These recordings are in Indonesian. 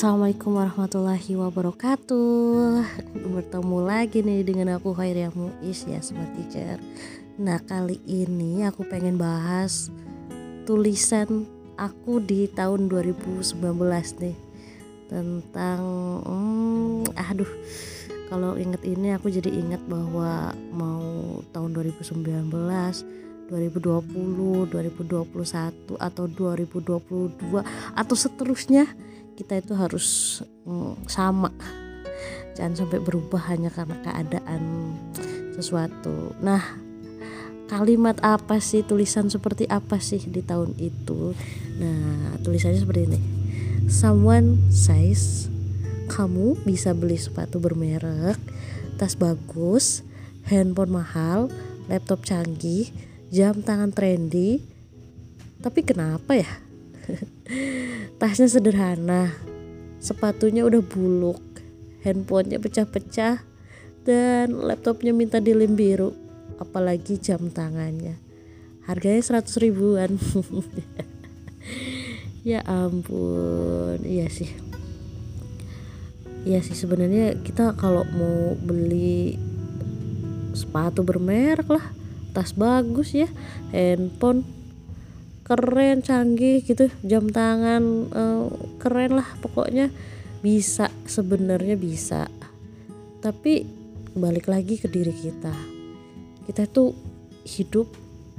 Assalamualaikum warahmatullahi wabarakatuh. Bertemu lagi nih dengan aku Khairia Muiz ya Sobat Teacher Nah kali ini aku pengen bahas tulisan aku di tahun 2019 nih. Tentang hmm, aduh kalau inget ini aku jadi ingat bahwa mau tahun 2019 2020, 2021 atau 2022 atau seterusnya kita itu harus mm, sama. Jangan sampai berubah hanya karena keadaan sesuatu. Nah kalimat apa sih tulisan seperti apa sih di tahun itu? Nah tulisannya seperti ini. Someone says kamu bisa beli sepatu bermerek tas bagus handphone mahal laptop canggih jam tangan trendy. Tapi kenapa ya tasnya sederhana. Sepatunya udah buluk. Handphonenya pecah-pecah. Dan laptopnya minta dilem biru. Apalagi jam tangannya. Harganya 100 ribuan. Ya ampun. Iya sih. Iya sih sebenarnya kita kalau mau beli sepatu bermerek lah tas bagus ya handphone keren canggih gitu. Jam tangan uh, keren lah pokoknya. Bisa sebenarnya bisa. Tapi balik lagi ke diri kita. Kita itu hidup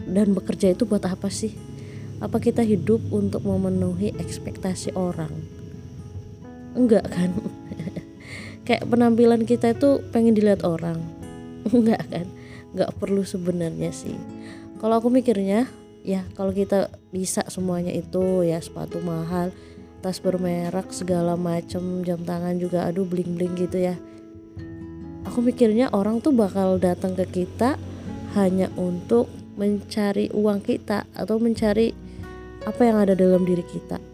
dan bekerja itu buat apa sih? Apa kita hidup untuk memenuhi ekspektasi orang? Enggak kan? Kayak penampilan kita itu pengen dilihat orang. Enggak kan? Enggak perlu sebenarnya sih. Kalau aku mikirnya ya kalau kita bisa semuanya itu ya sepatu mahal tas bermerek segala macem jam tangan juga aduh bling bling gitu ya. Aku mikirnya orang tuh bakal datang ke kita hanya untuk mencari uang kita atau mencari apa yang ada dalam diri kita.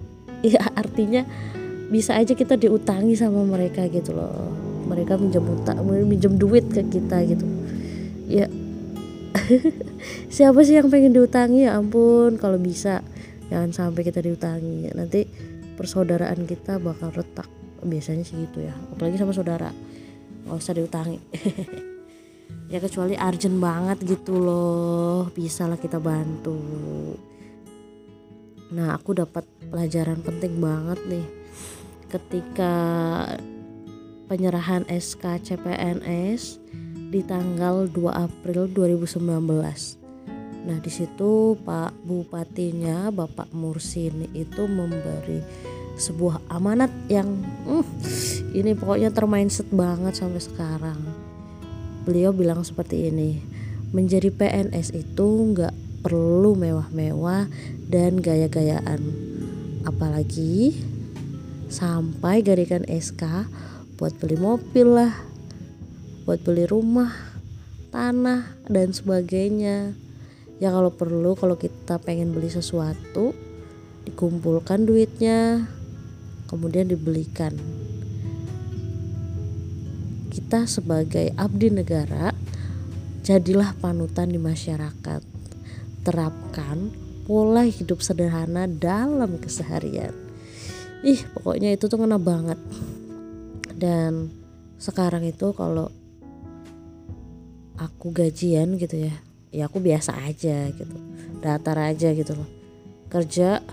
Ya artinya bisa aja kita diutangi sama mereka gitu loh. Mereka minjem utang minjem duit ke kita gitu. Ya siapa sih yang pengen diutangi? Ya ampun kalau bisa jangan sampai kita diutangi. Nanti persaudaraan kita bakal retak. Biasanya sih gitu ya apalagi sama saudara. Nggak usah diutangi. Ya kecuali urgent banget gitu loh bisa lah kita bantu. Nah aku dapat pelajaran penting banget nih. Ketika penyerahan SK CPNS di tanggal 2 April 2019. Nah, di situ Pak Bupatinya Bapak Mursini itu memberi sebuah amanat yang uh, ini pokoknya termindset banget sampai sekarang. Beliau bilang seperti ini, menjadi PNS itu nggak perlu mewah-mewah dan gaya-gayaan, apalagi sampai garikan SK buat beli mobil lah, buat beli rumah, tanah, dan sebagainya. Ya kalau perlu kalau kita pengen beli sesuatu, dikumpulkan duitnya, kemudian dibelikan. Kita sebagai abdi negara, jadilah panutan di masyarakat. Terapkan pola hidup sederhana dalam keseharian. Ih, pokoknya itu tuh kena banget. Dan sekarang itu kalau aku gajian gitu ya ya aku biasa aja gitu datar aja gitu loh. Kerja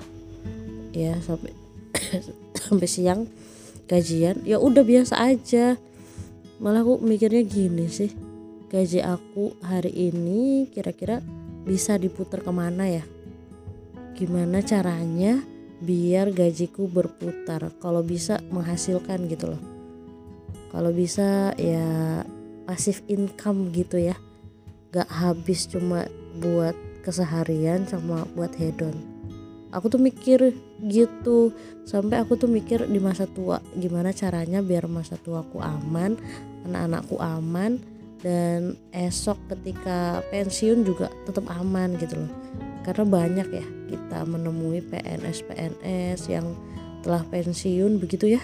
ya sampai sampai siang gajian ya udah biasa aja. Malah aku mikirnya gini sih gaji aku hari ini kira-kira bisa diputar ke mana ya? Gimana caranya biar gajiku berputar? Kalau bisa menghasilkan gitu loh. Kalau bisa ya pasif income gitu ya. Gak habis cuma buat keseharian sama buat hedon. Aku tuh mikir gitu. Sampai aku tuh mikir di masa tua gimana caranya biar masa tuaku aman anak-anakku aman dan esok ketika pensiun juga tetap aman gitu loh. Karena banyak ya kita menemui PNS PNS yang telah pensiun begitu ya.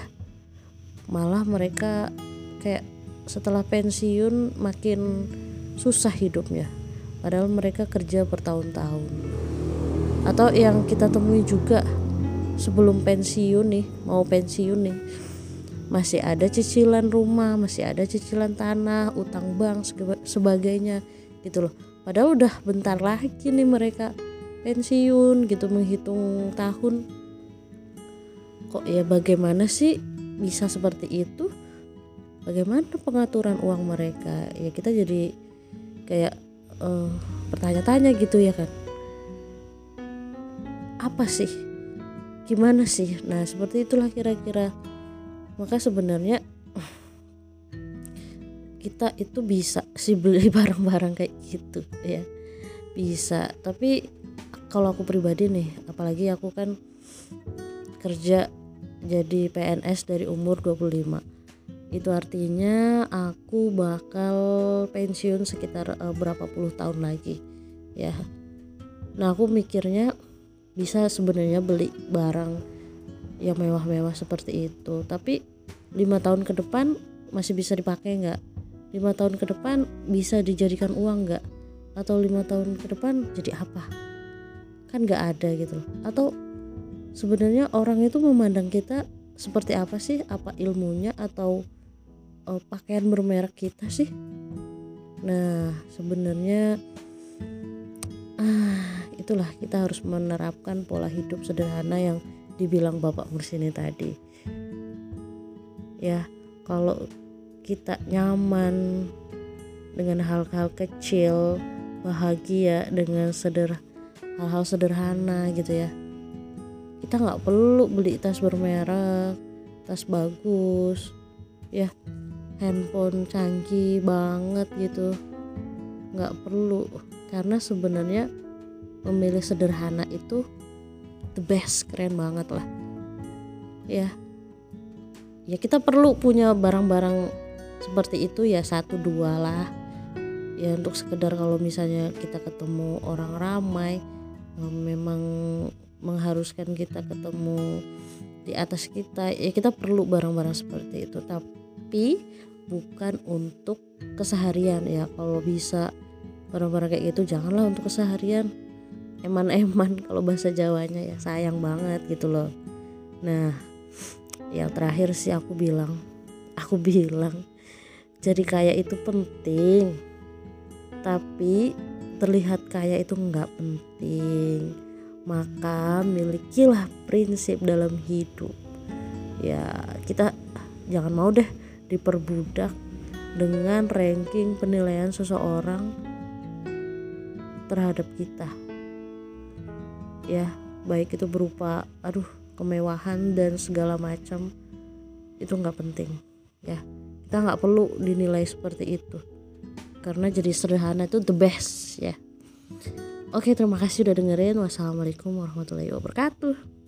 Malah mereka kayak setelah pensiun makin susah hidupnya. Padahal mereka kerja bertahun-tahun. Atau yang kita temui juga sebelum pensiun nih mau pensiun nih masih ada cicilan rumah masih ada cicilan tanah utang bank sebagainya gitu loh. Padahal udah bentar lagi nih mereka pensiun gitu menghitung tahun. Kok ya bagaimana sih bisa seperti itu bagaimana pengaturan uang mereka? Ya kita jadi kayak uh, bertanya-tanya gitu ya kan. Apa sih? Gimana sih? Nah seperti itulah kira-kira. Maka sebenarnya kita itu bisa sih beli barang-barang kayak gitu ya. Bisa. Tapi kalau aku pribadi nih apalagi aku kan kerja jadi PNS dari umur 25 itu artinya aku bakal pensiun sekitar uh, berapa puluh tahun lagi ya. Nah aku mikirnya bisa sebenarnya beli barang yang mewah-mewah seperti itu tapi lima tahun ke depan masih bisa dipakai nggak? Lima tahun ke depan bisa dijadikan uang nggak? Atau lima tahun ke depan jadi apa? Kan nggak ada gitu. Atau sebenarnya orang itu memandang kita seperti apa sih? Apa ilmunya? Atau uh, pakaian bermerek kita sih. Nah sebenarnya ah itulah kita harus menerapkan pola hidup sederhana yang dibilang Bapak Mursini tadi. Ya kalau kita nyaman dengan hal-hal kecil bahagia dengan seder hal-hal sederhana gitu ya kita nggak perlu beli tas bermerek tas bagus ya handphone canggih banget gitu. Nggak perlu karena sebenarnya memilih sederhana itu the best keren banget lah. Ya. Ya kita perlu punya barang-barang seperti itu ya satu dua lah. Ya untuk sekedar kalau misalnya kita ketemu orang ramai memang mengharuskan kita ketemu di atas kita ya kita perlu barang-barang seperti itu. Tapi bukan untuk keseharian ya. Kalau bisa barang-barang kayak gitu janganlah untuk keseharian. Eman-eman kalau bahasa Jawanya ya sayang banget gitu loh. Nah yang terakhir sih aku bilang aku bilang jadi kaya itu penting tapi terlihat kaya itu nggak penting. Maka milikilah prinsip dalam hidup. Ya kita jangan mau deh diperbudak dengan ranking penilaian seseorang terhadap kita. Ya baik itu berupa aduh kemewahan dan segala macam itu nggak penting. Ya kita nggak perlu dinilai seperti itu. Karena jadi sederhana itu the best ya. Oke terima kasih udah dengerin. Wassalamualaikum warahmatullahi wabarakatuh